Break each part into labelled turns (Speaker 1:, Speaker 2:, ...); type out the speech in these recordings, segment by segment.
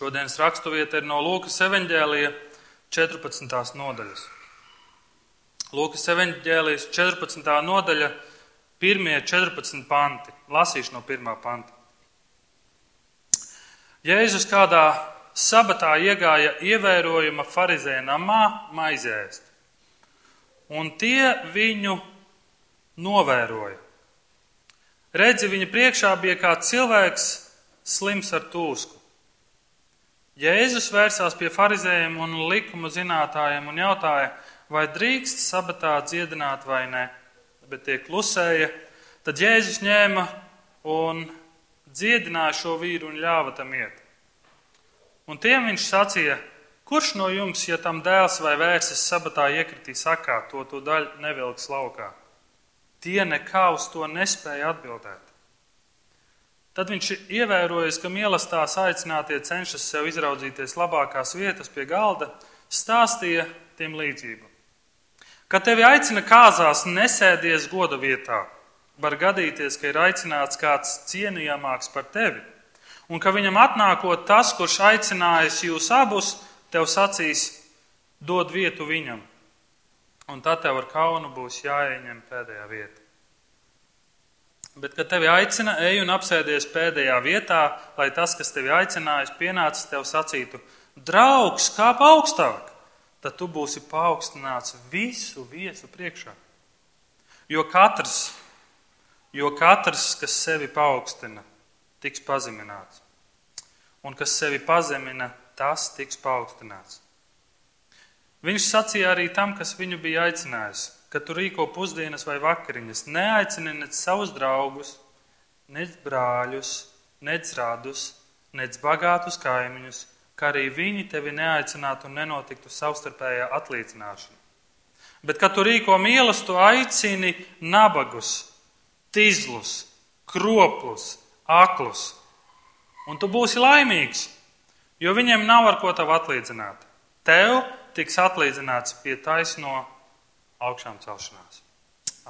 Speaker 1: Šodienas raksturvieta ir no Lūkas evanģēlija 14. nodaļas. Lūkas evanģēlijas 14. nodaļa, pirmie 14 panti. Lasīšu no pirmā panta. Jēzus kādā sabatā iegāja ievērojama farizēna namā maizēst, un tie viņu novēroja. Redzi, viņa priekšā bija kāds cilvēks slims ar tūsku. Jēzus vērsās pie farizējiem un likuma zinātājiem un jautāja, vai drīkst sabatā dziedināt vai nē, bet tie klusēja. Tad Jēzus ņēma un dziedināja šo vīru un ļāva tam iet. Un tiem viņš sacīja, kurš no jums, ja tam dēls vai vēsis sabatā iekritīs sakā, to to daļu nevilks laukā? Tie nekā uz to nespēja atbildēt. Tad viņš ievērojis, ka mīlestās aicinātie cenšas sev izraudzīties labākās vietas pie galda, stāstīja tiem līdzību. Kad tevi aicina kāzās, nesēdies goda vietā. Var gadīties, ka ir aicināts kāds cienījamāks par tevi, un ka viņam atnākot tas, kurš aicinājis jūs abus, tev sacīs, dod vietu viņam un tad tev ar kaunu būs jāieņem pēdējā vieta. Bet, kad tevi aicina, ej un apsēdies pēdējā vietā, lai tas, kas tevi aicinājis, pienācis tev sacītu, draugs, kāp augstāk, tad tu būsi paaugstināts visu viesu priekšā. Jo katrs, jo katrs, kas sevi paaugstina, tiks pazemināts. Un kas sevi pazemina, tas tiks paaugstināts. Viņš sacīja arī tam, kas viņu bija aicinājis, ka tu rīko pusdienas vai vakariņas. Neaicini nec savus draugus, nec brāļus, nec radus, nec bagātus kaimiņus, kā arī viņi tevi neaicinātu un nenotiktu savstarpējā atlīdzināšana. Bet, kad tu rīko mīlestību, aicini nabagus, tīzlus, kroplus, aklus, un tu būsi laimīgs, jo viņiem nav ar ko tev atlīdzināt. Tev tiks atlīdzināts pie taisno augšām celšanās.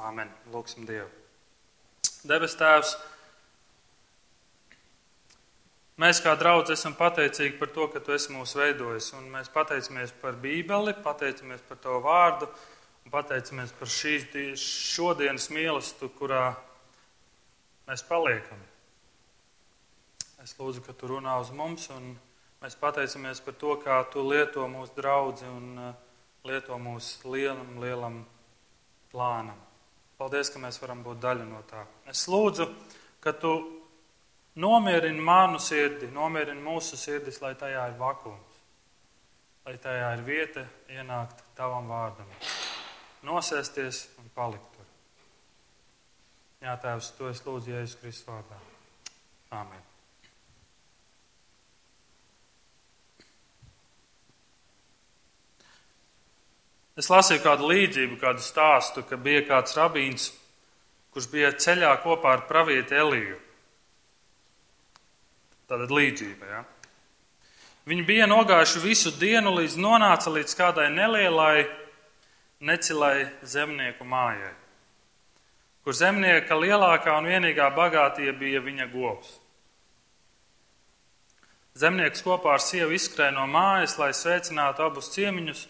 Speaker 1: Āmen. Lūksim Dievu. Debes Tēvs, mēs kā draugi esam pateicīgi par to, ka Tu esi mūs veidojis. Un mēs pateicamies par Bībeli, pateicamies par Tavu vārdu un pateicamies par šīs šodienas mīlestību, kurā mēs paliekam. Es lūdzu, ka Tu runā uz mums un Mēs pateicamies par to, kā tu lieto mūsu draugu lieto mūsu lielam, lielam plānam. Paldies, ka mēs varam būt daļa no tā. Es lūdzu, ka tu nomierini manu sirdi, nomierini mūsu sirdis, lai tajā ir vakums, lai tajā ir vieta ienākt tavam vārdam, nosēsties un palikt tur. Jā, Tēvs, to es lūdzu Jēzus Kristus vārdā. Āmen. Es lasīju kādu līdzību, kādu stāstu, ka bija kāds rabīns, kurš bija ceļā kopā ar pravieti Eliju. Tātad līdzība. Ja? Viņi bija nogājuši visu dienu, līdz nonāca līdz kādai nelielai, necilai zemnieku mājai, kur zemnieka lielākā un vienīgā bagātība bija viņa govs. Zemnieks kopā ar sievu izskrēja no mājas, lai sveicinātu abus ciemiņus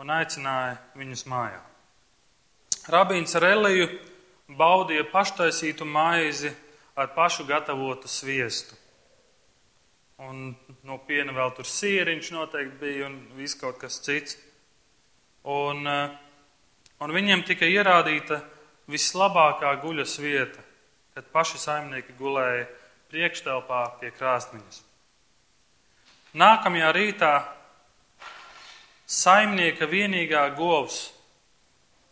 Speaker 1: un aicināja viņus mājā. Rabīns ar Eliju baudīja paštaisītu maizi ar pašu gatavotu sviestu. Un no piena vēl tur sieriņš noteikti bija un viss kaut kas cits. Un, eh, un viņiem tika ierādīta vislabākā guļas vieta, kad paši saimnieki gulēja priekštelpā pie krāsniņas. Nākamajā rītā saimnieka vienīgā govs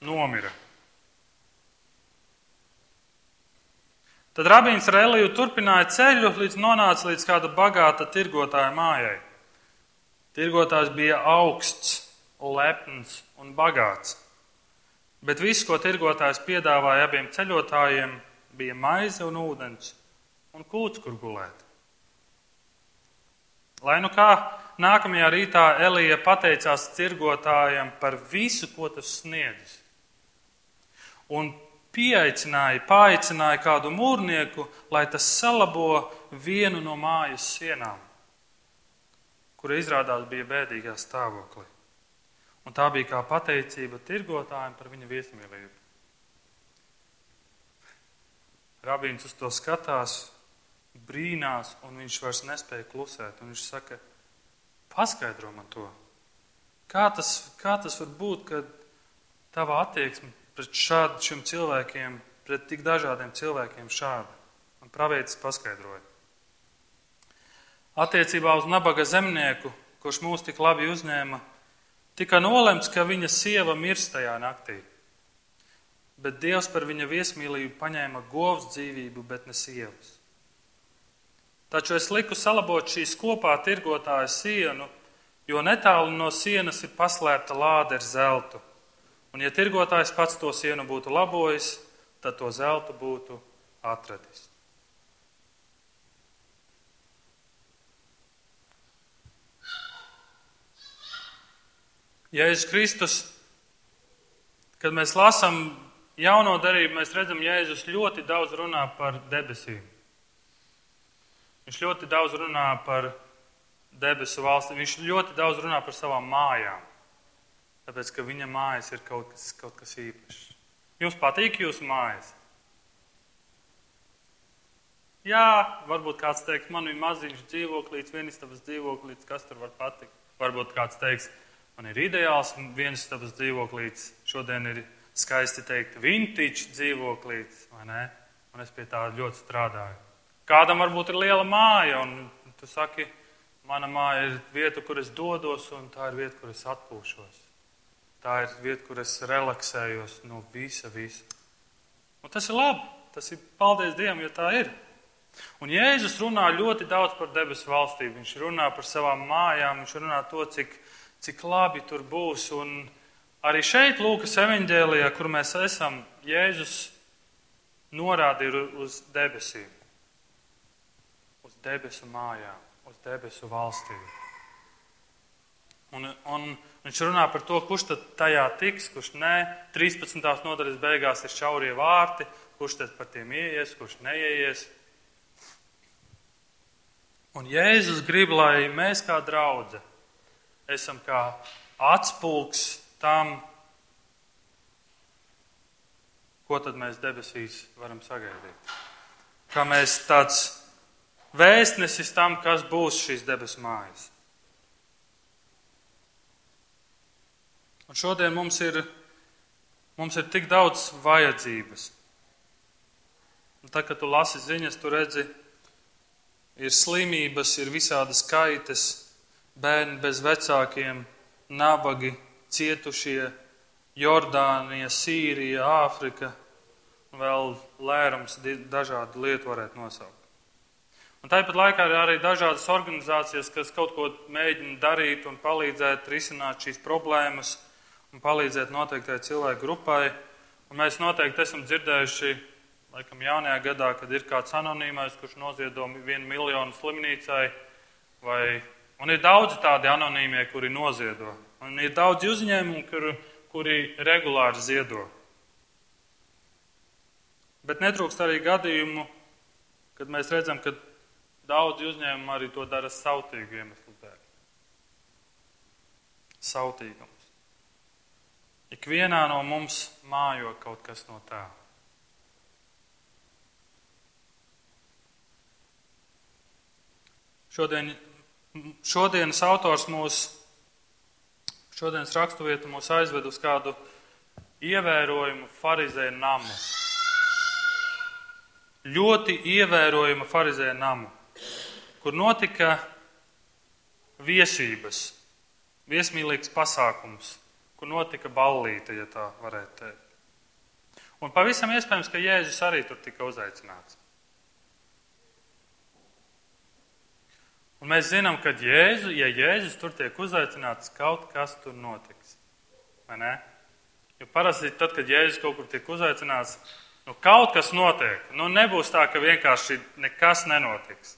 Speaker 1: nomira. Tad rabīns ar Eliju turpināja ceļu, līdz nonāca līdz kāda bagāta tirgotāja mājai. Tirgotājs bija augsts, lepns un bagāts. Bet viss, ko tirgotājs piedāvāja abiem ceļotājiem, bija maize un ūdens un kūts, kur gulēt. Lai nu kā nākamajā rītā Elija pateicās tirgotājam par visu, ko tas sniedzis. Un pieaicināja, paaicināja kādu mūrnieku, lai tas salabo vienu no mājas sienām. kura izrādās bija bēdīgā stāvoklī. Un tā bija kā pateicība tirgotājiem par viņa viesmīlību. Rabīns uz to skatās, brīnās, un viņš vairs nespēja klusēt. Viņš saka, paskaidro man to. Kā tas, kā tas var būt, ka tava attieksme pret šādiem cilvēkiem, pret tik dažādiem cilvēkiem šāda? Un pravietis paskaidroja. Attiecībā uz nabaga zemnieku, kurš mūs tik labi uzņēma, tika nolemts, ka viņa sieva mirst tajā naktī. Bet Dievs par viņa viesmīlību paņēma govs dzīvību, bet ne sievas. Taču es liku salabot šīs kopā tirgotāja sienu, jo netālu no sienas ir paslēpta lāde ar zeltu. Un ja tirgotājs pats to sienu būtu labojis, tad to zeltu būtu atradis. Jēzus Kristus, kad mēs lasām jauno darību, mēs redzam, Jēzus ļoti daudz runā par debesīm. Viņš ļoti daudz runā par debesu valsti, viņš ļoti daudz runā par savām mājām. Tāpēc, ka viņa mājas ir kaut kas, kaut kas īpašs. Jums patīk jūsu mājas? Jā, varbūt kāds teiks, man ir maziņš dzīvoklīts, vienistabas dzīvoklīts, kas tur var patikt. Varbūt kāds teiks, Man ir ideāls viens stabas dzīvoklīts. Šodien ir skaisti teikt, vintage dzīvoklīts, vai ne? Un es pie tā ļoti strādāju. Kādam varbūt ir liela māja, un tu saki, mana māja ir vieta, kur es dodos, un tā ir vieta, kur es atpūšos. Tā ir vieta, kur es relaksējos no visa, visa. Un tas ir labi. Tas ir paldies Dievam, jo tā ir. Un Jēzus runā ļoti daudz par debesu valstību. Viņš runā par savām mājām, viņš runā to, cik cik labi tur būs. Un arī šeit, Lūkas evanģēlijā, kur mēs esam, Jēzus norāda uz debesīm, debesu mājām, uz debesu valstīm. Un, un viņš runā par to, kurš tad tajā tiks, kurš nē. 13. nodaļas beigās ir šaurie vārti, kurš tad par tiem ieies, kurš neieies. Un Jēzus grib, lai mēs kā draudzene esam kā atspulgs tam, ko tad mēs debesīs varam sagaidīt. Kā mēs tāds vēstnesis tam, kas būs šīs debesu mājas. Un šodien mums ir, mums ir tik daudz vajadzības. Un tad, kad tu lasi ziņas, tu redzi, ir slimības, ir visādas kaitas, bērni bez vecākiem, nabagi, cietušie, Jordānija, Sīrija, Āfrika, vēl lērums dažādu lietu varētu nosaukt. Un tāpat laikā ir arī dažādas organizācijas, kas kaut ko mēģina darīt un palīdzēt risināt šīs problēmas un palīdzēt noteiktai cilvēku grupai. Un mēs noteikti esam dzirdējuši, laikam, jaunajā gadā, kad ir kāds anonīmais, kurš noziedo vienu miljonu slimnīcai vai Un ir daudz tādi anonīmie, kuri noziedo. Un ir daudz uzņēmumu, kuri, kuri regulāri ziedo. Bet netrūkst arī gadījumu, kad mēs redzam, ka daudz uzņēmumu arī to dara sautīgu iemeslu dēļ. Sautīgums. Ikvienā no mums mājo kaut kas no tā. Šodien šodienas autors mūs, šodienas raksturvieta mūs aizved uz kādu ievērojumu farizēju namu. Ļoti ievērojumu farizēju namu, kur notika viesības, viesmīlīgs pasākums, kur notika ballīte, ja tā varētu teikt. Un pavisam iespējams, ka Jēzus arī tur tika uzaicināts. Un mēs zinām, ka Jēzu, ja Jēzus tur tiek uzaicināts, kaut kas tur notiks. Jo parasti tad, kad Jēzus kaut kur tiek uzaicināts, nu kaut kas notiek. Nu nebūs tā, ka vienkārši nekas nenotiks.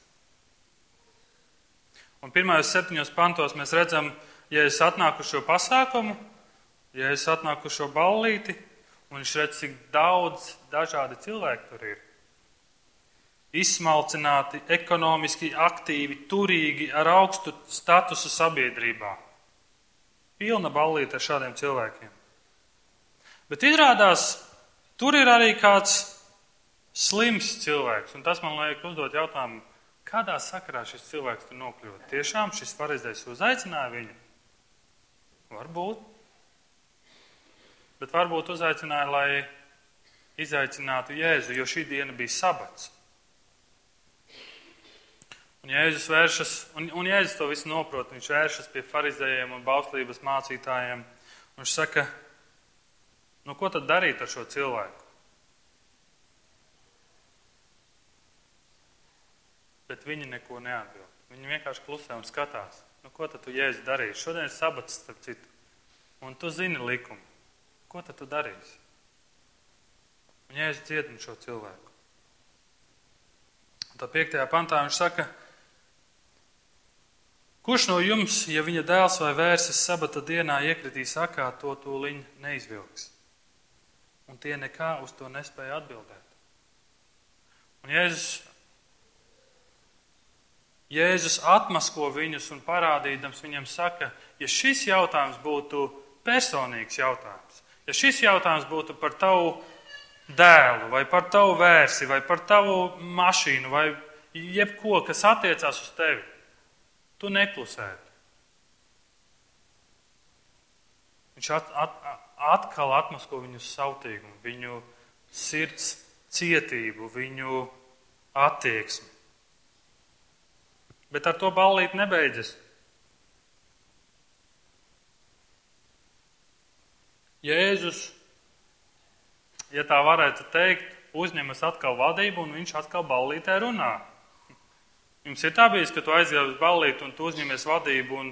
Speaker 1: Un pirmajos septiņos pantos mēs redzam, ja es atnāku šo pasākumu, ja es atnāku šo ballīti, un viņš redz, cik daudz dažādi cilvēki tur ir. izsmalcināti, ekonomiski aktīvi, turīgi, ar augstu statusu sabiedrībā. Pilna ballīte ar šādiem cilvēkiem. Bet izrādās, tur ir arī kāds slims cilvēks, un tas man liek uzdot jautājumu, kādā sakarā šis cilvēks tur nokļūst. Tiešām šis pareizais uzaicināja viņu? Varbūt. Bet varbūt uzaicināja, lai izaicinātu Jēzu, jo šī diena bija sabats. Un Jēzus vēršas, un, un Jēzus to visu noprot, viņš vēršas pie farizējiem un bauslības mācītājiem. Viņš saka, nu ko tad darīt ar šo cilvēku? Bet viņi neko neatbild. Viņi vienkārši klusē un skatās. Nu, ko tad tu jēdzi darīsi? Šodien ir sabats, starp citu. Un tu zini likumu. Ko tad tu darīsi? Un jēdzi dziedina šo cilvēku. Un tā piektajā pantā viņš saka, Kurš no jums, ja viņa dēls vai vērsis sabata dienā iekritīs akā, to tūliņ neizvilks? Un tie nekā uz to nespēja atbildēt. Un Jēzus, Jēzus atmasko viņus un parādīdams viņam saka, ja šis jautājums būtu personīgs jautājums, ja šis jautājums būtu par tavu dēlu, vai par tavu vērsi, vai par tavu mašīnu, vai jebko, kas attiecās uz tevi, tu neklusētu. Viņš at, at, atkal atmasko viņu sautīgumu, viņu sirds cietību, viņu attieksmi. Bet ar to ballīt nebeidzas. Jēzus, ja tā varētu teikt, uzņemas atkal vadību un viņš atkal ballītē runā. Jums ir tā bijis, ka tu aizjāji uz ballīti un tu uzņemies vadību, un,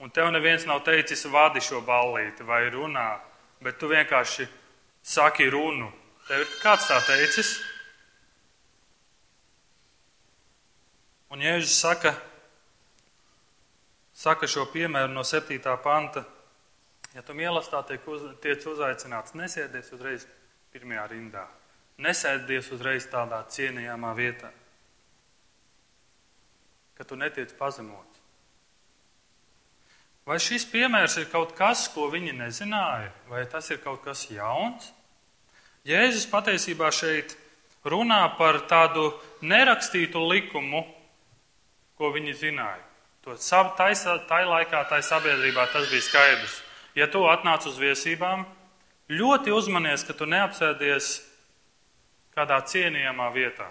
Speaker 1: un tev neviens nav teicis, vadi šo ballīti vai runā, bet tu vienkārši saki runu. Tev ir kāds tā teicis? Un Jēzus saka, saka šo piemēru no 7. panta. Ja tu mīlestā tiek uz, tiec uzaicināts, nesēdies uzreiz pirmajā rindā. Nesēdies uzreiz tādā cienījamā vietā ka tu netiec pazemots. Vai šis piemērs ir kaut kas, ko viņi nezināja, vai tas ir kaut kas jauns? Jēzus patiesībā šeit runā par tādu nerakstītu likumu, ko viņi zināja. To tai laikā, tai sabiedrībā tas bija skaidrs. Ja tu atnāc uz viesībām, ļoti uzmanies, ka tu neapsēdies kādā cienījamā vietā.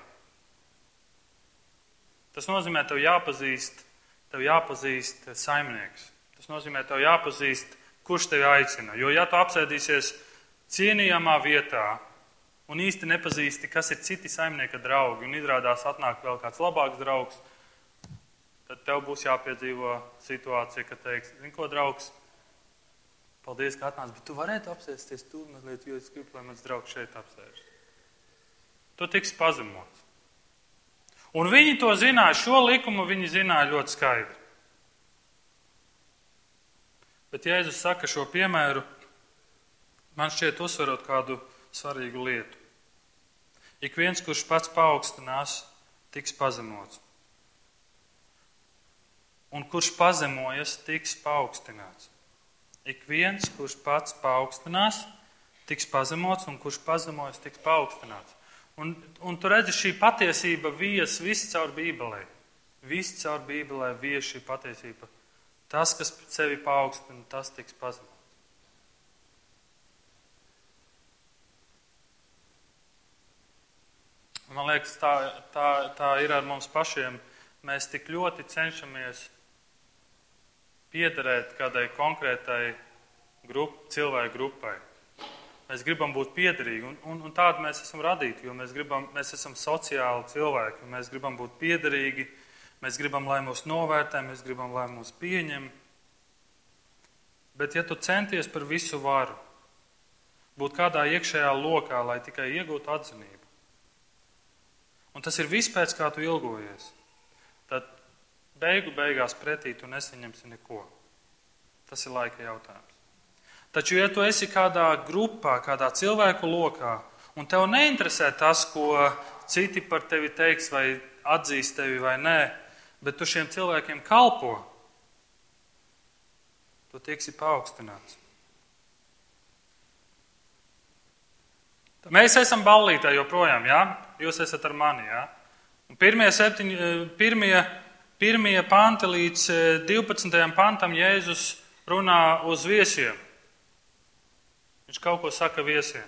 Speaker 1: Tas nozīmē, tev jāpazīst, tev jāpazīst saimnieks. Tas nozīmē, tev jāpazīst, kurš tevi aicina. Jo, ja tu apsēdīsies cienījamā vietā un īsti nepazīsti, kas ir citi saimnieka draugi, un izrādās atnāk vēl kāds labāks draugs, tad tev būs jāpiedzīvo situācija, ka teiks, ko draugs, paldies, ka atnāc, bet tu varētu apsēsties tur mazliet, jo es gribu, lai mans draugs šeit apsēžas. Tu tiks pazemots. Un viņi to zināja, šo likumu viņi zināja ļoti skaidri. Bet Jēzus saka šo piemēru, man šķiet uzsverot kādu svarīgu lietu. Ik viens, kurš pats paaugstinās, tiks pazemots. Un kurš pazemojas, tiks paaugstināts. Ik viens, kurš pats paaugstinās, tiks pazemots, un kurš pazemojas, tiks paaugstināts. Un, un tu redzi, šī patiesība vies viss caur Bībelē. Viss caur Bībelē vies šī patiesība. Tas, kas sevi paaugstina, tas tiks pazemots. Man liekas, tā, tā, tā ir ar mums pašiem. Mēs tik ļoti cenšamies piederēt kādai konkrētai grup, cilvēku grupai. Mēs gribam būt piederīgi, un, un, un tādi mēs esam radīti, jo mēs, gribam, mēs esam sociāli cilvēki, mēs gribam būt piederīgi, mēs gribam, lai mūs novērtē, mēs gribam, lai mūs pieņem. Bet, ja tu centies par visu varu, būt kādā iekšējā lokā, lai tikai iegūtu atzinību, un tas ir viss pēc kā tu ilgojies, beigu beigās pretī tu nesaņemsi neko. Tas ir laika jautājums. Taču, ja tu esi kādā grupā, kādā cilvēku lokā, un tev neinteresē tas, ko citi par tevi teiks, vai atzīst tevi vai nē, bet tu šiem cilvēkiem kalpo, tu tiksi paaugstināts. Mēs esam ballītē joprojām, jā? Jūs esat ar mani, jā? Un pirmie, septiņi, pirmie, pirmie panti līdz 12. Eh, pantam Jēzus runā uz viesiem. Viņš kaut ko saka viesiem.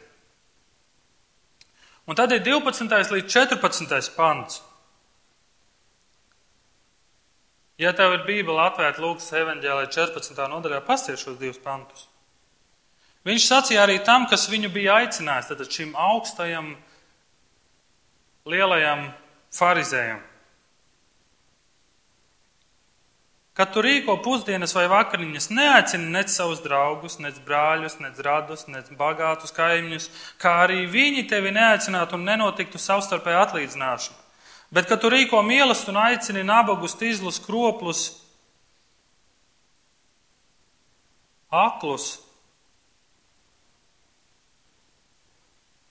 Speaker 1: Un tad ir 12. līdz 14. pants. Ja tev ir Bībele atvērta Lūkas evanģēlē 14. nodaļā, pasties šos divus pantus. Viņš sacīja arī tam, kas viņu bija aicinājis, tad šim augstajam, lielajam farizējam. Kad tu rīko pusdienas vai vakariņas, neaicini nec savus draugus, nec brāļus, nec radus, nec bagātus kaimiņus, kā arī viņi tevi neaicinātu un nenotiktu savstarpēji atlīdzināšana. Bet, kad tu rīko mīlestību un aicini nabagus, tīzlus, kroplus, aklus,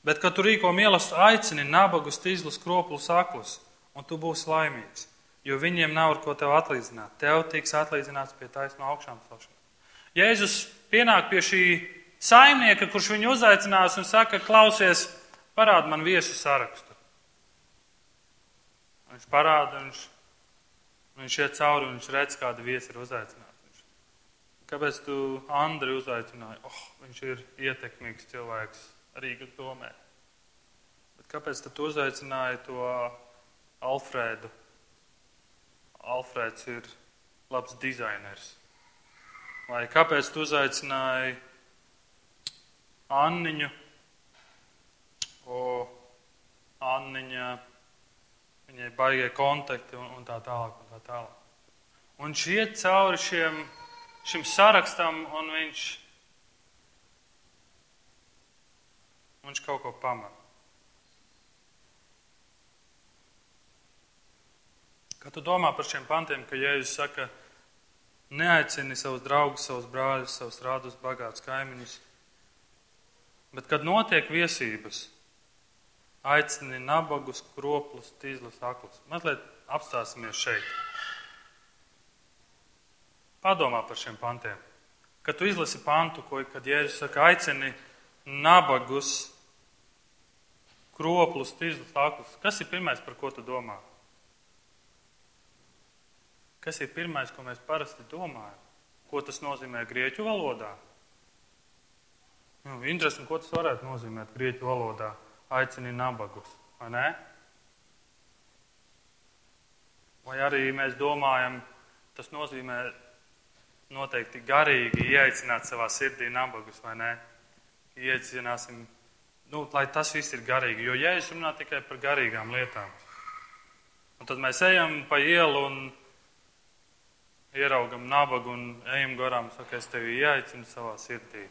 Speaker 1: bet, kad tu rīko mīlestību, aicini nabagus, tīzlus, kroplus, aklus, un tu būsi laimīgs jo viņiem nav ar ko tev atlīdzināt. Tev tiks atlīdzināts pie taisno augšām celšanas. Jēzus pienāk pie šī saimnieka, kurš viņu uzaicinās un saka, klausies, parādi man viesu sarakstu. Viņš parāda, viņš, viņš iet cauri un viņš redz, kāda viesa ir uzaicināta. Kāpēc tu Andri uzaicināji? Oh, viņš ir ietekmīgs cilvēks Rīgas domē. Bet kāpēc tu uzaicināji to Alfrēdu Alfrēds ir labs dizainers. Vai kāpēc tu uzaicināji Anniņu? O, Anniņa, viņai baigie kontakti un, un tā tālāk. Un tā tālāk. Un iet cauri šiem, šim sarakstam un viņš, viņš kaut ko pamana. Kad tu domā par šiem pantiem, ka Jēzus saka, neaicini savus draugus, savus brāļus, savus rādus, bagātus kaimiņus, bet kad notiek viesības, aicini nabagus, kroplus, tīzlus, aklus. Mazliet apstāsimies šeit. Padomā par šiem pantiem. Kad tu izlasi pantu, ko, kad Jēzus saka, aicini nabagus, kroplus, tīzlus, aklus, kas ir pirmais, par ko tu domā? Kas ir pirmais, ko mēs parasti domājam? Ko tas nozīmē grieķu valodā? Nu, Interesanti, ko tas varētu nozīmēt grieķu valodā. Aicini nabagus, vai ne? Vai arī mēs domājam, tas nozīmē noteikti garīgi ieaicināt savā sirdī nabagus, vai ne? Ieaicināsim, nu, lai tas viss ir garīgi, jo Jēzus runā tikai par garīgām lietām. Un tad mēs ejam pa ielu un ieraugam nabagu un ejam garām, saka, es tevi ieaicinu savā sirdī.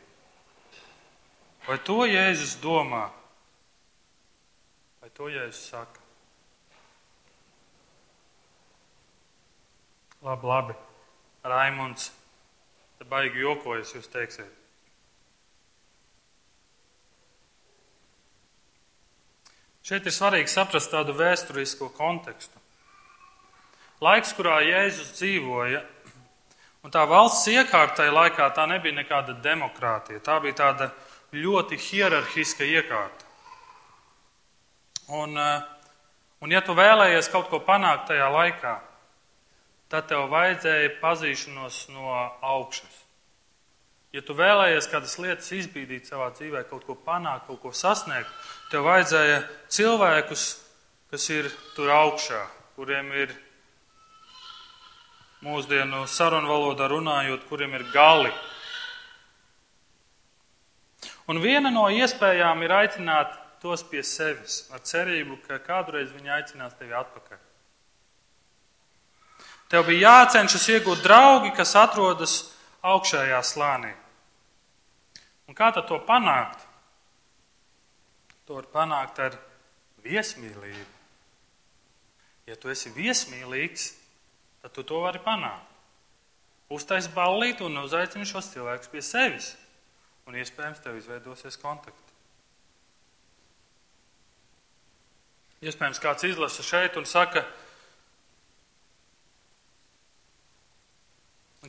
Speaker 1: Vai to Jēzus domā? Vai to Jēzus saka? Labi, labi. Raimunds, te baigi jokojas, jūs teiksiet. Šeit ir svarīgi saprast tādu vēsturisko kontekstu. Laiks, kurā Jēzus dzīvoja, Un tā valsts iekārtai laikā tā nebija nekāda demokrātija. Tā bija tāda ļoti hierarhiska iekārta. Un, eh, un ja tu vēlējies kaut ko panākt tajā laikā, tad tev vajadzēja pazīšanos no augšas. Ja tu vēlējies kādas lietas izbīdīt savā dzīvē, kaut ko panākt, kaut ko sasniegt, tev vajadzēja cilvēkus, kas ir tur augšā, kuriem ir mūsdienu sarunu valodā runājot, kuriem ir gali. Un viena no iespējām ir aicināt tos pie sevis ar cerību, ka kādreiz viņi aicinās tevi atpakaļ. Tev bija jācenšas iegūt draugi, kas atrodas augšējā slānī. Un kā to panākt? To var panākt ar viesmīlību. Ja tu esi viesmīlīgs, tad tu to vari panākt. Uztais ballīt un uzaicini šos cilvēkus pie sevis. Un iespējams tev izveidosies kontakti. Iespējams, kāds izlasa šeit un saka,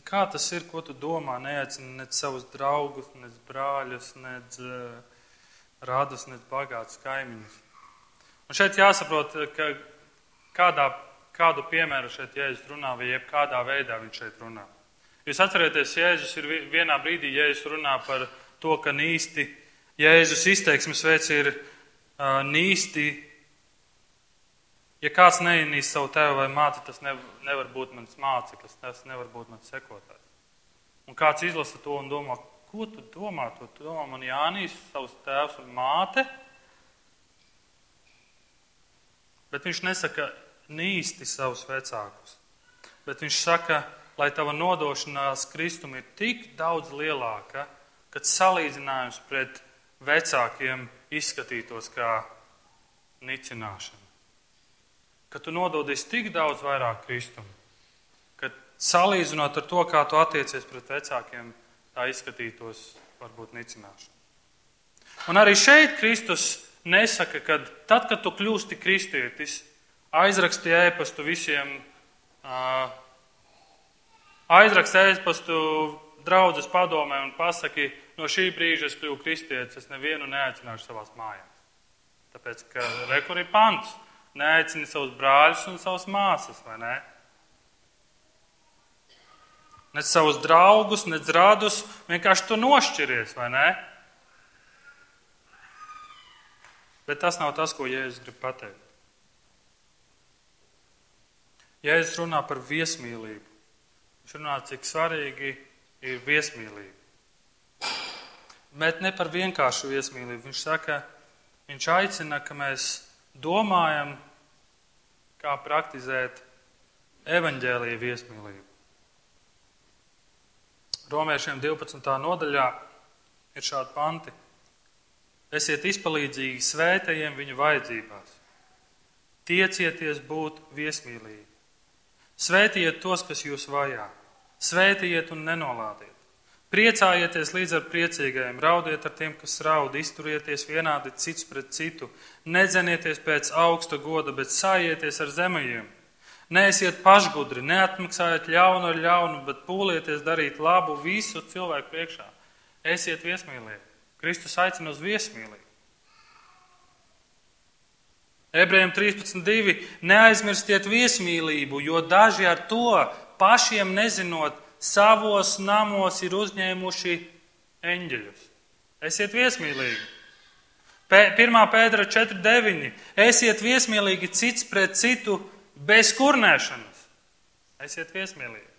Speaker 1: kā tas ir, ko tu domā, neaicini nec savus draugus, nec brāļus, uh, radus, nec bagātus kaimiņus. Un šeit jāsaprot, ka kādā, kādu piemēru šeit Jēzus runā, vai jebkādā veidā viņš šeit runā. Jūs atcerieties, Jēzus ir vienā brīdī, Jēzus runā par to, ka nīsti, Jēzus izteiksmes veids ir uh, nīsti Ja kāds neienīst savu tēvu vai māti, tas nevar, nevar būt mans māceklis, tas nevar būt mans sekotājs. Un kāds izlasa to un domā, ko tu domā? Tu domā, man jānīst savus tēvs un māte. Bet viņš nesaka nīsti savus vecākus. Bet viņš saka, lai tava nodošanās Kristum ir tik daudz lielāka, ka salīdzinājums pret vecākiem izskatītos kā nicināšana ka tu nododies tik daudz vairāk Kristum, ka salīdzinot ar to, kā tu attiecies pret vecākiem, tā izskatītos varbūt nicināšana. Un arī šeit Kristus nesaka, ka tad, kad tu kļūsti kristietis, aizraksti ēpastu visiem, aizraksti ēpastu draudzes padomē un pasaki, no šī brīža es kļuvu kristietis, es nevienu neaicināšu savās mājās. Tāpēc, ka rekur ir pants neaicini savus brāļus un savus māsas, vai ne? Ne savus draugus, ne radus, vienkārši tu nošķiries, vai ne? Bet tas nav tas, ko Jēzus grib pateikt. Jēzus runā par viesmīlību. Viņš runā, cik svarīgi ir viesmīlība. Bet ne par vienkāršu viesmīlību. Viņš saka, viņš aicina, ka mēs domājam kā praktizēt evaņģēlīju viesmīlību. Romiešiem 12. nodaļā ir šādi panti. Esiet izpalīdzīgi svētajiem viņu vajadzībās. Tiecieties būt viesmīlīgi. Svētiet tos, kas jūs vajā. Svētiet un nenolādiet. Priecājieties līdz ar priecīgajiem, raudiet ar tiem, kas raud, izturieties vienādi cits pret citu, nedzenieties pēc augsta goda, bet sājieties ar zemajiem. Neesiet pašgudri, neatmaksājiet ļaunu ar ļaunu, bet pūlieties darīt labu visu cilvēku priekšā. Esiet viesmīlīgi. Kristus aicina uz viesmīlību. Ebrejiem 13.2. Neaizmirstiet viesmīlību, jo daži ar to pašiem nezinot, savos namos ir uzņēmuši eņģeļus. Esiet viesmīlīgi. 1. pēdra 4.9. Esiet viesmīlīgi cits pret citu bez kurnēšanas. Esiet viesmīlīgi.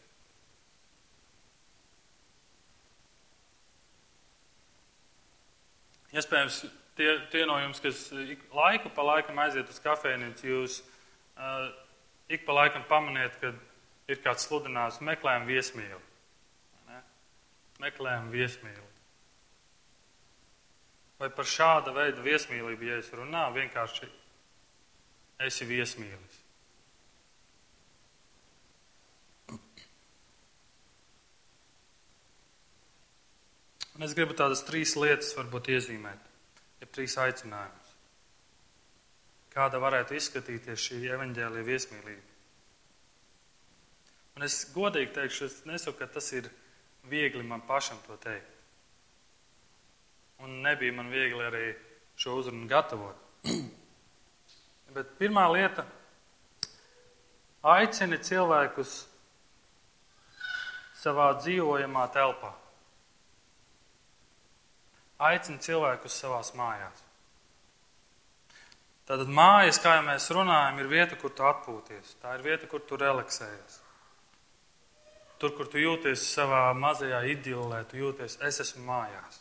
Speaker 1: Iespējams, tie, tie no jums, kas laiku pa laikam aiziet uz kafejnīcu, jūs uh, ik pa laikam pamaniet, ka ir kāds sludinājums, meklējam viesmīli. Ne? Meklējam viesmīli. Vai par šāda veida viesmīlību, ja es runāju, vienkārši esi viesmīlis. Un es gribu tādas trīs lietas varbūt iezīmēt, ja trīs aicinājumus. Kāda varētu izskatīties šī evaņģēlīja viesmīlība? Un es godīgi teikšu, es nesaku, ka tas ir viegli man pašam to teikt. Un nebija man viegli arī šo uzrunu gatavot. Bet pirmā lieta - aicini cilvēkus savā dzīvojamā telpā. Aicini cilvēkus savās mājās. Tātad mājas, kā jau mēs runājam, ir vieta, kur tu atpūties. Tā ir vieta, kur tu relaksējies. Tur, kur tu jūties savā mazajā idilē, tu jūties, es esmu mājās.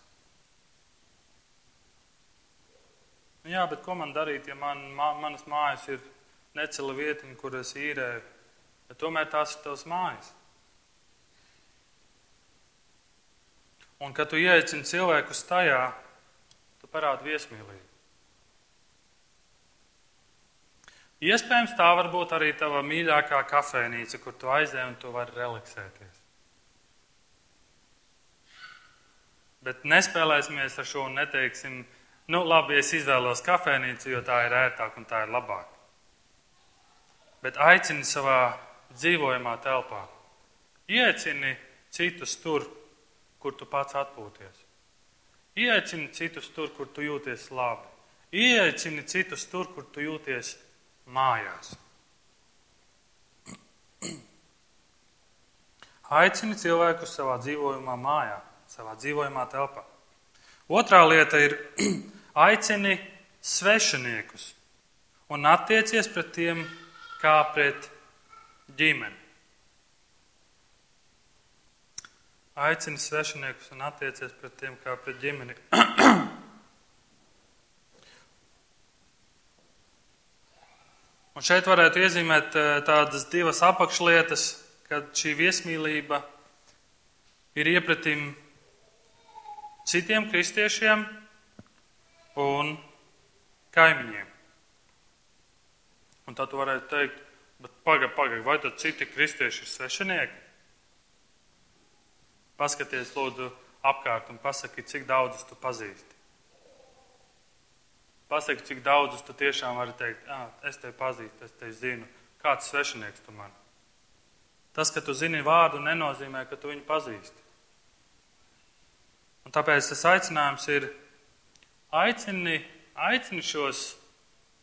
Speaker 1: Nu, jā, bet ko man darīt, ja man, man, manas mājas ir necela vietiņa, kur es īrēju? Bet tomēr tās ir tavas mājas. Un, kad tu ieeicini cilvēkus tajā, tu parādi viesmīlību. Iespējams, tā var būt arī tava mīļākā kafejnīca, kur tu aizej un tu vari relaksēties. Bet nespēlēsimies ar šo un neteiksim, Nu, labi, es izvēlos kafejnīcu, jo tā ir ērtāk un tā ir labāk. Bet aicini savā dzīvojamā telpā. Iecini citus tur, kur tu pats atpūties. Ieaicini citus tur, kur tu jūties labi. Ieaicini citus tur, kur tu jūties mājās. Aicini cilvēkus savā dzīvojamā mājā, savā dzīvojamā telpā. Otrā lieta ir aicini svešiniekus un attiecies pret tiem kā pret ģimeni. Aicini svešiniekus un attiecies pret tiem kā pret ģimeni. un šeit varētu iezīmēt eh, tādas divas apakšlietas, kad šī viesmīlība ir iepratim citiem kristiešiem un kaimiņiem. Un tad tu varētu teikt, bet pagaidi, pagaidi, vai tad citi kristieši ir svešinieki? Paskaties, lūdzu, apkārt un pasaki, cik daudzus tu pazīsti. Pasaki, cik daudzus tu tiešām vari teikt, es tevi pazīstu, es tevi zinu. Kāds svešinieks tu man? Tas, ka tu zini vārdu, nenozīmē, ka tu viņu pazīsti. Un tāpēc tas aicinājums ir aicini, aicini šos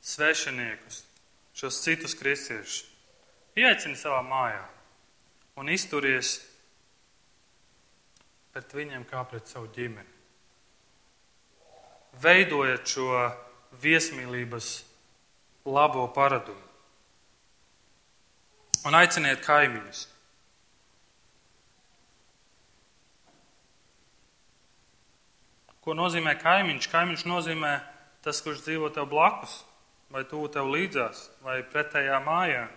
Speaker 1: svešiniekus, šos citus kristiešus. Ieaicini savā mājā un izturies pret viņiem kā pret savu ģimeni. Veidojot šo viesmīlības labo paradumu. Un aiciniet kaimiņus. Ko nozīmē kaimiņš? Kaimiņš nozīmē tas, kurš dzīvo tev blakus, vai tuvu tev līdzās, vai pretējā mājā.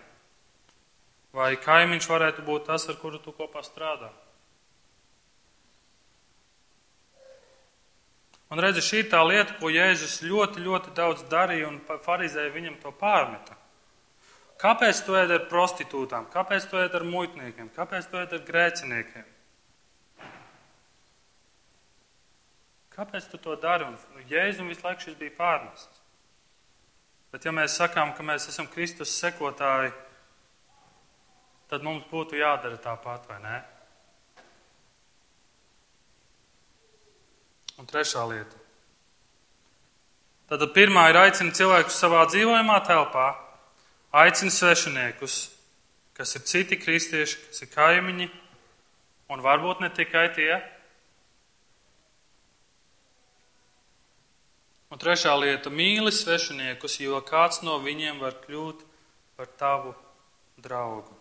Speaker 1: Vai kaimiņš varētu būt tas, ar kuru tu kopā strādā. Un redzi, šī tā lieta, ko Jēzus ļoti, ļoti daudz darīja un farizēja viņam to pārmeta. Kāpēc tu ēd ar prostitūtām, kāpēc tu ēd ar muitniekiem, kāpēc tu ēd ar grēciniekiem? Kāpēc tu to dari? Un Jēzum visu laiku šis bija pārmests. Bet ja mēs sakām, ka mēs esam Kristus sekotāji, tad mums būtu jādara tāpat, vai ne? Un trešā lieta. Tātad pirmā ir aicina cilvēkus savā dzīvojamā telpā, aicina svešiniekus, kas ir citi kristieši, kas ir kaimiņi, un varbūt ne tikai tie. Un trešā lieta - mīli svešiniekus, jo kāds no viņiem var kļūt par tavu draugu.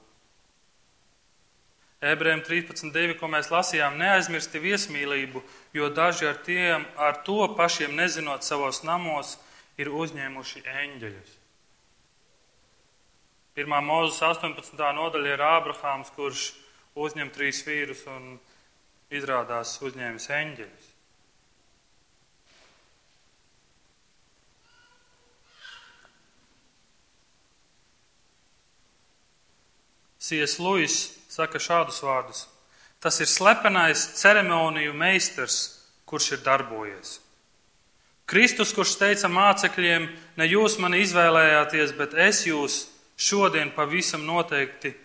Speaker 1: Ebrejiem 13.2, ko mēs lasījām, neaizmirsti viesmīlību, jo daži ar, tiem, ar to pašiem nezinot savos namos ir uzņēmuši eņģeļus. Pirmā mūzes 18. nodaļa ir Ābrahāms, kurš uzņem trīs vīrus un izrādās uzņēmis eņģeļus. C.S. Lewis saka šādus vārdus: Tas ir slepenais ceremoniju meistars, kurš ir darbojies. Kristus, kurš teica mācekļiem, ne jūs mani izvēlējāties, bet es jūs šodien pavisam noteikti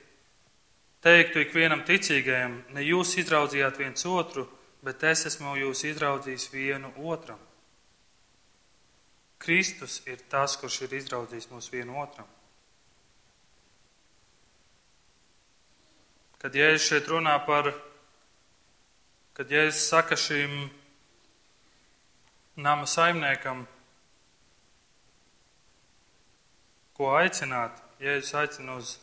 Speaker 1: teiktu ikvienam ticīgajam, ne jūs izraudzījāt viens otru, bet es esmu jūs izraudzījis vienu otram. Kristus ir tas, kurš ir izraudzījis mūs vienu otram. Kad Jēzus šeit runā par, kad Jēzus saka šīm nama saimniekam, ko aicināt, Jēzus aicina uz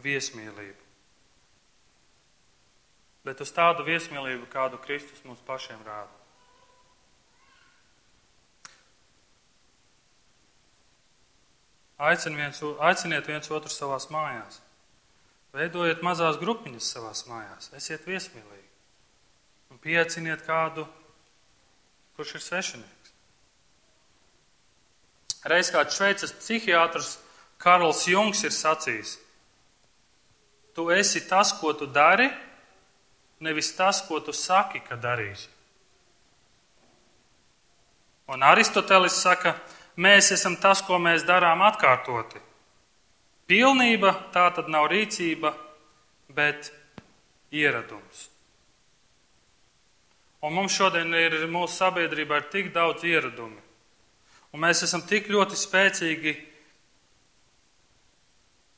Speaker 1: viesmīlību. Bet uz tādu viesmīlību, kādu Kristus mums pašiem rāda. Aicin viens, aiciniet viens otru savās mājās. Veidojiet mazās grupiņas savās mājās, esiet viesmīlīgi un pieaiciniet kādu, kurš ir svešinieks. Reiz kāds šveices psihiatrs Karls Jungs ir sacījis: Tu esi tas, ko tu dari, nevis tas, ko tu saki, ka darīsi. Un Aristotelis saka, mēs esam tas, ko mēs darām atkārtoti. Pilnība tā tad nav rīcība, bet ieradums. Un mums šodien ir mūsu sabiedrībā ir tik daudz ieradumi. Un mēs esam tik ļoti spēcīgi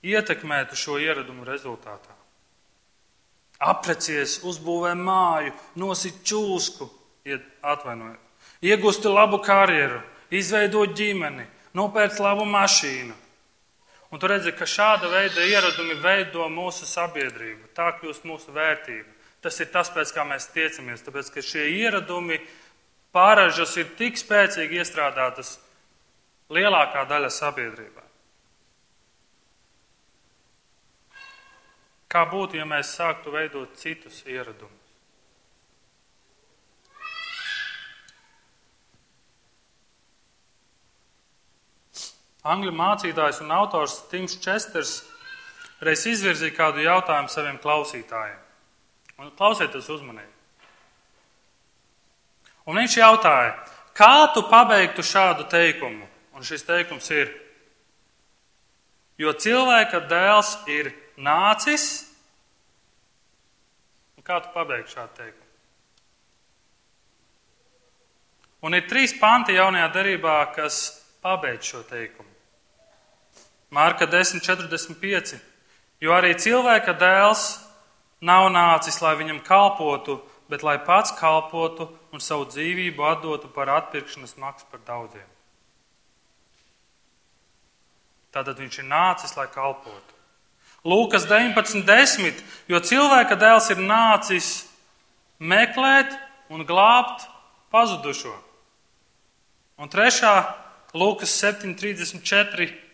Speaker 1: ietekmēt šo ieradumu rezultātā. Aprecies, uzbūvē māju, nosit čūsku, atvainojiet, iegūsti labu karjeru, izveidot ģimeni, nopērts labu mašīnu. Un tu redzi, ka šāda veida ieradumi veido mūsu sabiedrību, tā kļūst mūsu vērtība. Tas ir tas, pēc kā mēs tiecamies, tāpēc ka šie ieradumi pārāžas ir tik spēcīgi iestrādātas lielākā daļa sabiedrībā. Kā būtu, ja mēs sāktu veidot citus ieradumus? Angļu mācītājs un autors Tims Česters reiz izvirzīja kādu jautājumu saviem klausītājiem. Un klausieties uzmanīgi. Un viņš jautāja, kā tu pabeigtu šādu teikumu? Un šis teikums ir, jo cilvēka dēls ir nācis. Un kā tu pabeigsi šādu teikumu? Un ir trīs panti jaunajā darbā, kas pabeidz šo teikumu. Mārka 10,45. Jo arī cilvēka dēls nav nācis, lai viņam kalpotu, bet lai pats kalpotu un savu dzīvību atdotu par atpirkšanas maksu par daudziem. Tātad viņš ir nācis, lai kalpotu. Lūkas 19.10. Jo cilvēka dēls ir nācis meklēt un glābt pazudušo. Un trešā, Lūkas 7.34.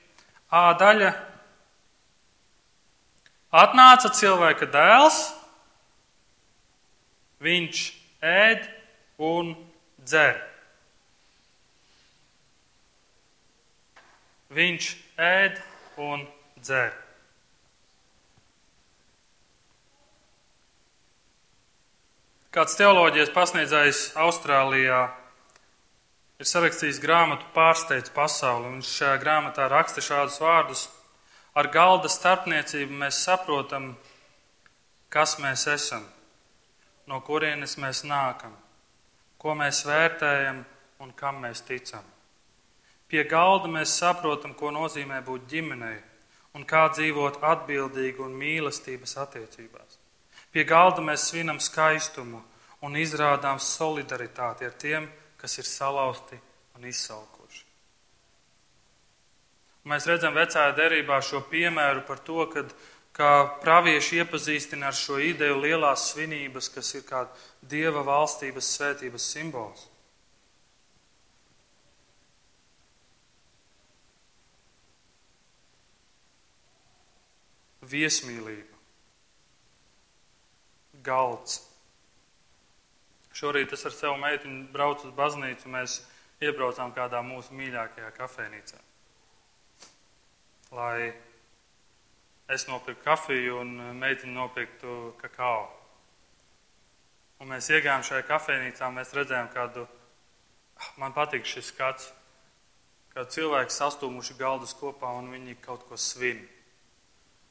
Speaker 1: A daļa. Atnāca cilvēka dēls, viņš ēd un dzer. Viņš ēd un dzer. Kāds teoloģijas pasniedzējs Austrālijā ir sarakstījis grāmatu Pārsteidz pasauli, viņš šajā grāmatā raksta šādus vārdus: Ar galda starpniecību mēs saprotam, kas mēs esam, no kurienes mēs nākam, ko mēs vērtējam un kam mēs ticam. Pie galda mēs saprotam, ko nozīmē būt ģimenei un kā dzīvot atbildīgi un mīlestības attiecībās. Pie galda mēs svinam skaistumu un izrādām solidaritāti ar tiem, kas ir salauzti un izsalkuši. Mēs redzam vecajā derībā šo piemēru par to, kad kā pravieši iepazīstina ar šo ideju lielās svinības, kas ir kā dieva valstības svētības simbols. Viesmīlība galds. Šorīt es ar savu meitiņu braucu uz baznīcu, mēs iebraucām kādā mūsu mīļākajā kafejnīcā. Lai es nopirktu kafiju un meitiņu nopirktu kakao. Un mēs iegājām šajā kafejnīcā, mēs redzējām kādu, man patīk šis skats, kā cilvēki sastūmuši galdus kopā un viņi kaut ko svin.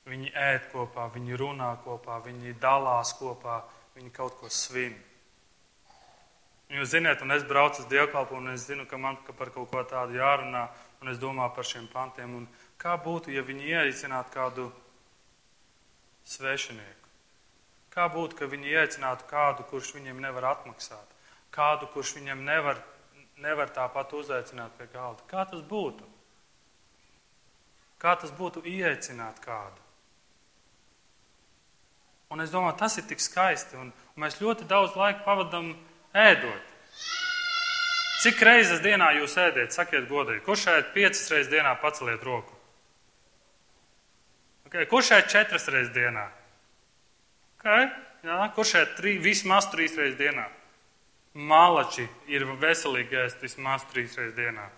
Speaker 1: Viņi ēd kopā, viņi runā kopā, viņi dalās kopā, viņi kaut ko svin. Jūs zināt, un es braucu uz dievkalpu, un es zinu, ka man par kaut ko tādu jārunā, un es domāju par šiem pantiem. Un kā būtu, ja viņi ieaicinātu kādu svešinieku? Kā būtu, ka viņi ieaicinātu kādu, kurš viņiem nevar atmaksāt? Kādu, kurš viņiem nevar, nevar tāpat uzaicināt pie galda? Kā tas būtu? Kā tas būtu ieaicināt kādu? Un es domāju, tas ir tik skaisti. Un, un mēs ļoti daudz laika pavadām ēdot. Cik reizes dienā jūs ēdat? Sakiet, godīgi, kurš ēd piecas reizes dienā, paceliet roku. Okay. Kurš ēd četras reizes dienā? Okay. Jā, kurš ēd trī, vismaz trīs reizes dienā? Malači ir veselīgi ēst vismaz trīs reizes dienā.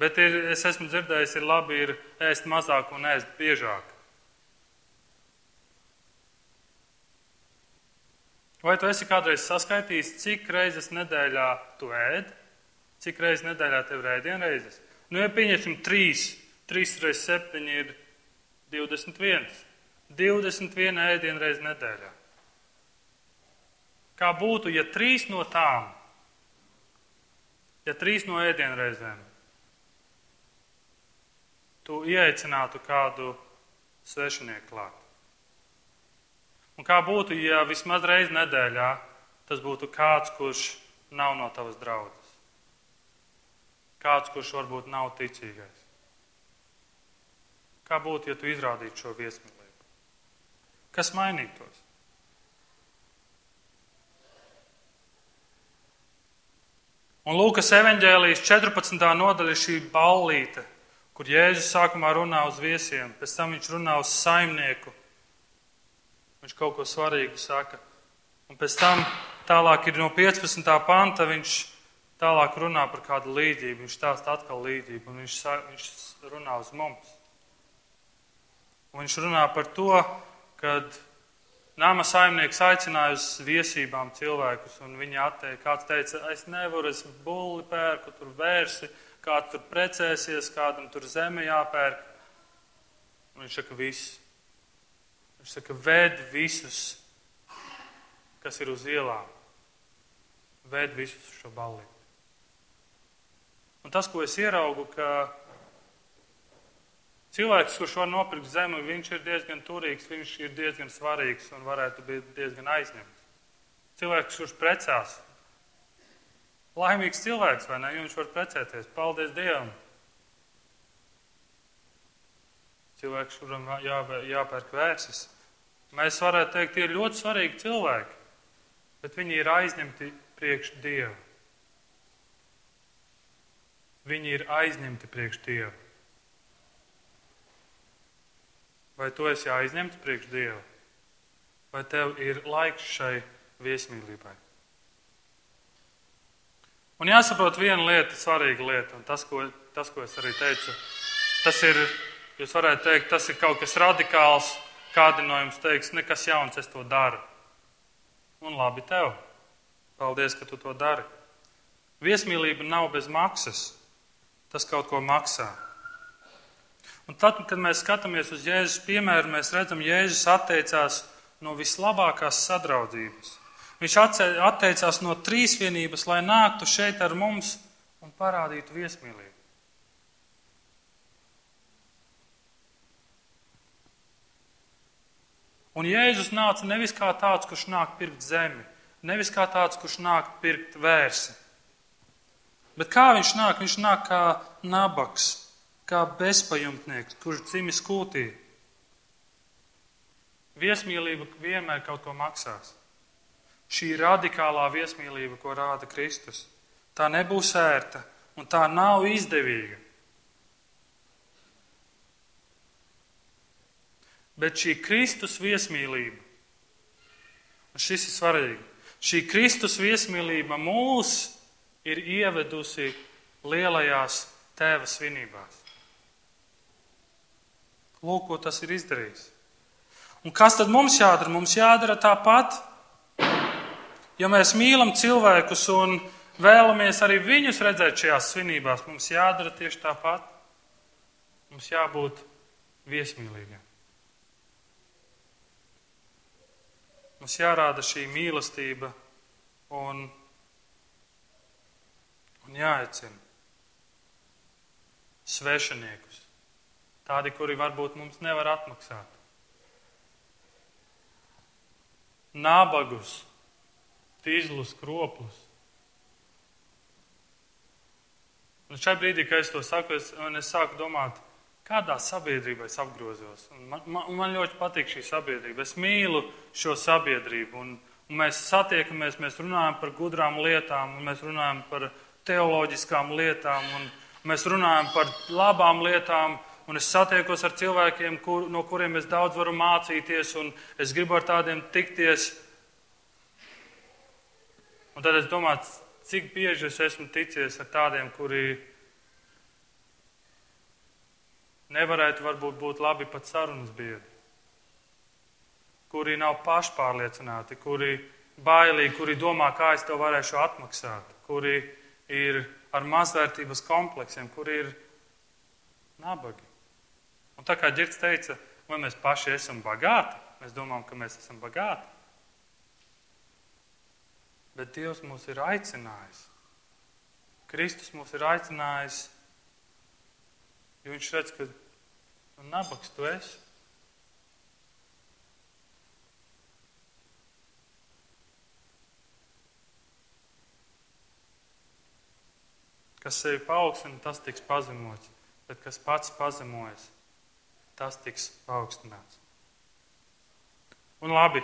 Speaker 1: Bet ir, es esmu dzirdējis, ir labi ir ēst mazāk un ēst biežāk. Vai tu esi kādreiz saskaitījis, cik reizes nedēļā tu ēd? Cik reizes nedēļā tev ir ēdienreizes? Nu, ja pieņemsim trīs, trīs reizes septiņi ir 21. 21 ēdienreiz nedēļā. Kā būtu, ja trīs no tām, ja trīs no ēdienreizēm, tu ieaicinātu kādu svešinieku klāt? Un kā būtu, ja vismaz reizi nedēļā tas būtu kāds, kurš nav no tavas draudzes? Kāds, kurš varbūt nav ticīgais? Kā būtu, ja tu izrādītu šo viesmīlību? Kas mainītos? Un Lūkas evanģēlijas 14. nodaļa ir šī ballīte, kur Jēzus sākumā runā uz viesiem, pēc tam viņš runā uz saimnieku. Viņš kaut ko svarīgu saka. Un pēc tam tālāk ir no 15. panta viņš tālāk runā par kādu līdzību. Viņš stāsta atkal līdzību un viņš, viņš runā uz mums. Un viņš runā par to, kad Nama saimnieks aicināja uz viesībām cilvēkus, un viņi atteica. Kāds teica, es nevaru, es bulli pērku, tur vērsi, kāds tur precēsies, kādam tur zeme jāpērk. Un viņš saka, viss. Viņš saka, ved visus, kas ir uz ielām. Ved visus šo balli. Un tas, ko es ieraugu, ka Cilvēks, kurš var nopirkt zemi, viņš ir diezgan turīgs, viņš ir diezgan svarīgs un varētu būt diezgan aizņemts. Cilvēks, kurš precās, laimīgs cilvēks, vai ne? Viņš var precēties. Paldies Dievam! Cilvēks, kuram jā, jāpērk vērsis. Mēs varētu teikt, tie ir ļoti svarīgi cilvēki, bet viņi ir aizņemti priekš Dieva. Viņi ir aizņemti priekš Dieva. Vai tu esi aizņemts priekš Dieva? Vai tev ir laiks šai viesmīlībai? Un jāsaprot viena lieta, svarīga lieta, un tas, ko, tas, ko es arī teicu, tas ir, jūs varētu teikt, tas ir kaut kas radikāls. Kādi no jums teiks, nekas jauns, es to daru. Un labi tev. Paldies, ka tu to dari. Viesmīlība nav bez maksas. Tas kaut ko maksā. Un tad, kad mēs skatāmies uz Jēzus piemēru, mēs redzam, ka Jēzus atteicās no vislabākās sadraudzības. Viņš atteicās no trīsvienības, lai nāktu šeit ar mums un parādītu viesmīlību. Un Jēzus nāca nevis kā tāds, kurš nāk pirkt zemi, nevis kā tāds, kurš nāk pirkt vērsi. Bet kā viņš nāk? Viņš nāk kā nabaks, kā bezpajumtnieks, kurš dzimis kūtī. Viesmīlība vienmēr kaut ko maksās. Šī radikālā viesmīlība, ko rāda Kristus, tā nebūs ērta un tā nav izdevīga. Bet šī Kristus viesmīlība, un šis ir svarīgi, šī Kristus viesmīlība mūs ir ievedusi lielajās tēva svinībās. Lūk, ko tas ir izdarījis. Un kas tad mums jādara? Mums jādara tāpat. Ja mēs mīlam cilvēkus un vēlamies arī viņus redzēt šajās svinībās, mums jādara tieši tāpat. Mums jābūt viesmīlīgiem. Mums jārāda šī mīlestība un, un jāaicina svešiniekus Tādi, kuri varbūt mums nevar atmaksāt. Nabagus, tīzlus, kroplus. Un šai brīdī, kad es to saku, es, es sāku domāt, kādā sabiedrībā es apgrozos. Un man, man, man ļoti patīk šī sabiedrība. Es mīlu šo sabiedrību. Un, un mēs satiekamies, mēs runājam par gudrām lietām, mēs runājam par teoloģiskām lietām, mēs runājam par labām lietām un es satiekos ar cilvēkiem, kur, no kuriem es daudz varu mācīties, un es gribu ar tādiem tikties. Un tad es domāju, cik bieži es esmu ticies ar tādiem, kuri nevarētu varbūt būt labi pat sarunas biedri, kuri nav pašpārliecināti, kuri bailīgi, kuri domā, kā es to varēšu atmaksāt, kuri ir ar mazvērtības kompleksiem, kuri ir nabagi. Un tā kā Girts teica, vai mēs paši esam bagāti, mēs domājam, ka mēs esam bagāti. Bet Dievs mūs ir aicinājis. Kristus mūs ir aicinājis, jo Viņš redz, ka nu, nabaks tu esi. Kas sevi paaugstina, tas tiks pazemots, bet kas pats pazemojas, tas tiks paaugstināts. Un labi,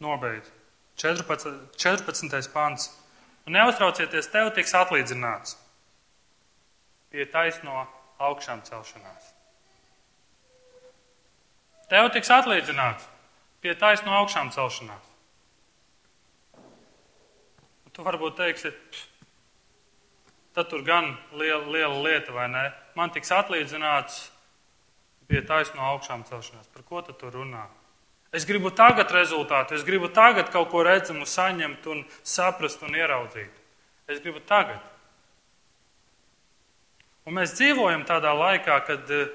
Speaker 1: nobeidz. 14. 14. pāns. Un neuztraucieties, tev tiks atlīdzināts pie taisno augšām celšanās. Tev tiks atlīdzināts pie taisno augšām celšanās. Un tu varbūt teiksi, tad tur gan liela, liela lieta, vai ne? Man tiks atlīdzināts pie taisno augšām celšanās. Par ko tu tur runā? Es gribu tagad rezultātu, es gribu tagad kaut ko redzamu saņemt un saprast un ieraudzīt. Es gribu tagad. Un mēs dzīvojam tādā laikā, kad eh,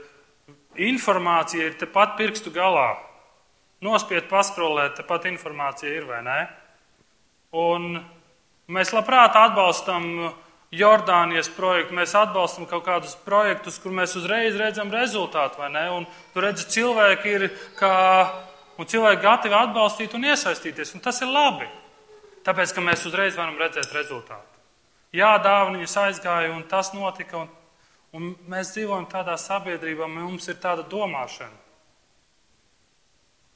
Speaker 1: informācija ir tepat pirkstu galā. Nospied, paskrolēt, tepat informācija ir vai nē. Un mēs labprāt atbalstam Jordānijas projektu, mēs atbalstam kaut kādus projektus, kur mēs uzreiz redzam rezultātu, vai ne? Un tur redz, cilvēki ir kā, un cilvēki gatavi atbalstīt un iesaistīties, un tas ir labi. Tāpēc, ka mēs uzreiz varam redzēt rezultātu. Jā, dāvaniņas aizgāja, un tas notika, un, un mēs dzīvojam tādā sabiedrībā, mums ir tāda domāšana.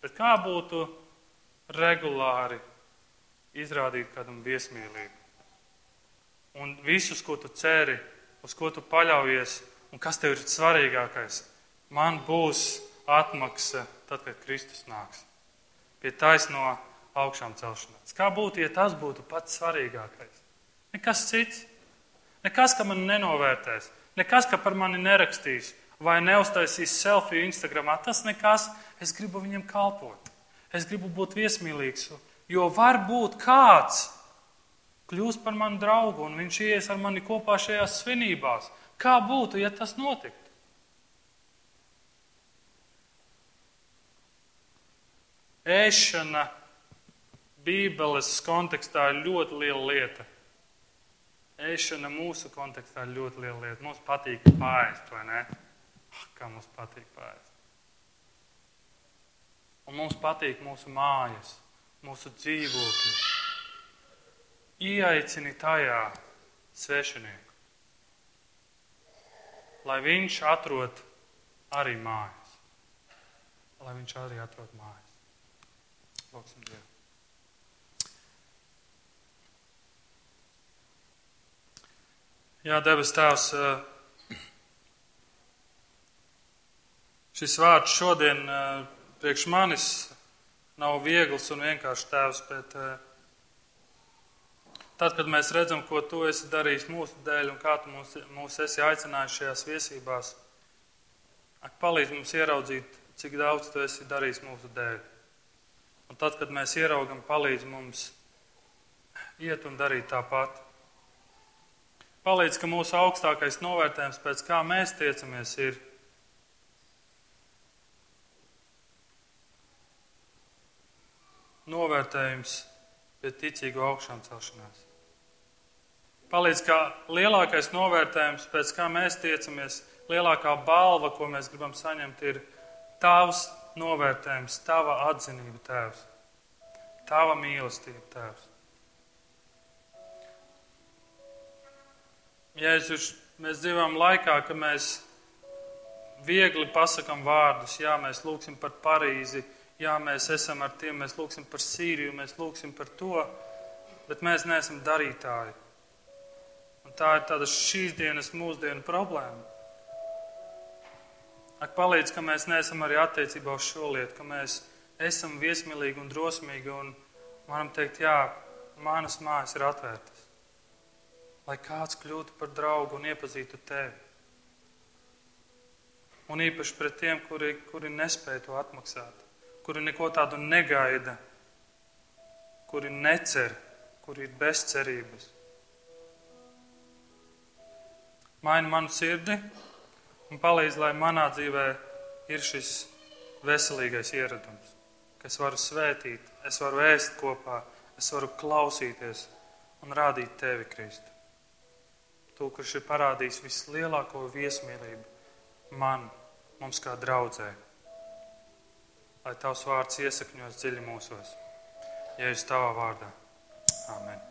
Speaker 1: Bet kā būtu regulāri izrādīt kādam viesmīlību? un visus, ko tu ceri, uz ko tu paļaujies, un kas tev ir svarīgākais. Man būs atmaksa tad, kad Kristus nāks. Pie taisno augšām celšanās. Kā būtu, ja tas būtu pats svarīgākais? Nekas cits. Nekas, ka man nenovērtēs. Nekas, ka par mani nerakstīs vai neuztaisīs selfiju Instagramā. Tas nekas. Es gribu viņam kalpot. Es gribu būt viesmīlīgs. Jo var būt kāds, kļūs par manu draugu un viņš ies ar mani kopā šajās svinībās. Kā būtu, ja tas notiktu? Ēšana Bībeles kontekstā ir ļoti liela lieta. Ēšana mūsu kontekstā ir ļoti liela lieta. Mums patīk pāriest, vai ne? Ah, kā mums patīk pāriest. Un mums patīk mūsu mājas, mūsu dzīvokļi ieaicini tajā svešinieku, lai viņš atrod arī mājas. Lai viņš arī atrod mājas. Lūksim Dievu. Jā, debes Tēvs, šis vārds šodien priekš manis nav viegls un vienkāršs Tēvs, bet Tad, kad mēs redzam, ko tu esi darījis mūsu dēļ un kā tu mūs, mūs esi aicinājis šajās viesībās, ak, palīdz mums ieraudzīt, cik daudz tu esi darījis mūsu dēļ. Un tad, kad mēs ieraugam, palīdz mums iet un darīt tāpat. Palīdz, ka mūsu augstākais novērtējums pēc kā mēs tiecamies ir novērtējums pēc ticīgu augšām celšanās. Palīdz, kā lielākais novērtējums, pēc kā mēs tiecamies, lielākā balva, ko mēs gribam saņemt, ir tavs novērtējums, tava atzinība, Tēvs, tava mīlestība, Tēvs. Jēzus, mēs dzīvojam laikā, ka mēs viegli pasakām vārdus, jā, mēs lūgsim par Parīzi, jā, mēs esam ar tiem, mēs lūgsim par Sīriju, mēs lūgsim par to, bet mēs neesam darītāji. Un tā ir tāda šīs dienas, mūsdienu problēma. Ak, palīdz, ka mēs neesam arī attiecībā uz šo lietu, ka mēs esam viesmīlīgi un drosmīgi un varam teikt, jā, manas mājas ir atvērtas. Lai kāds kļūtu par draugu un iepazītu tevi. Un īpaši pret tiem, kuri, kuri nespēja to atmaksāt, kuri neko tādu negaida, kuri necer, kuri ir bez cerības. maini manu sirdi un palīdz, lai manā dzīvē ir šis veselīgais ieradums, ka es varu svētīt, es varu ēst kopā, es varu klausīties un rādīt tevi, Kristu. Tu, kurš ir parādījis vislielāko viesmīlību man, mums kā draudzē, lai tavs vārds iesakņos dziļi mūsos, ja es tavā vārdā. Amen.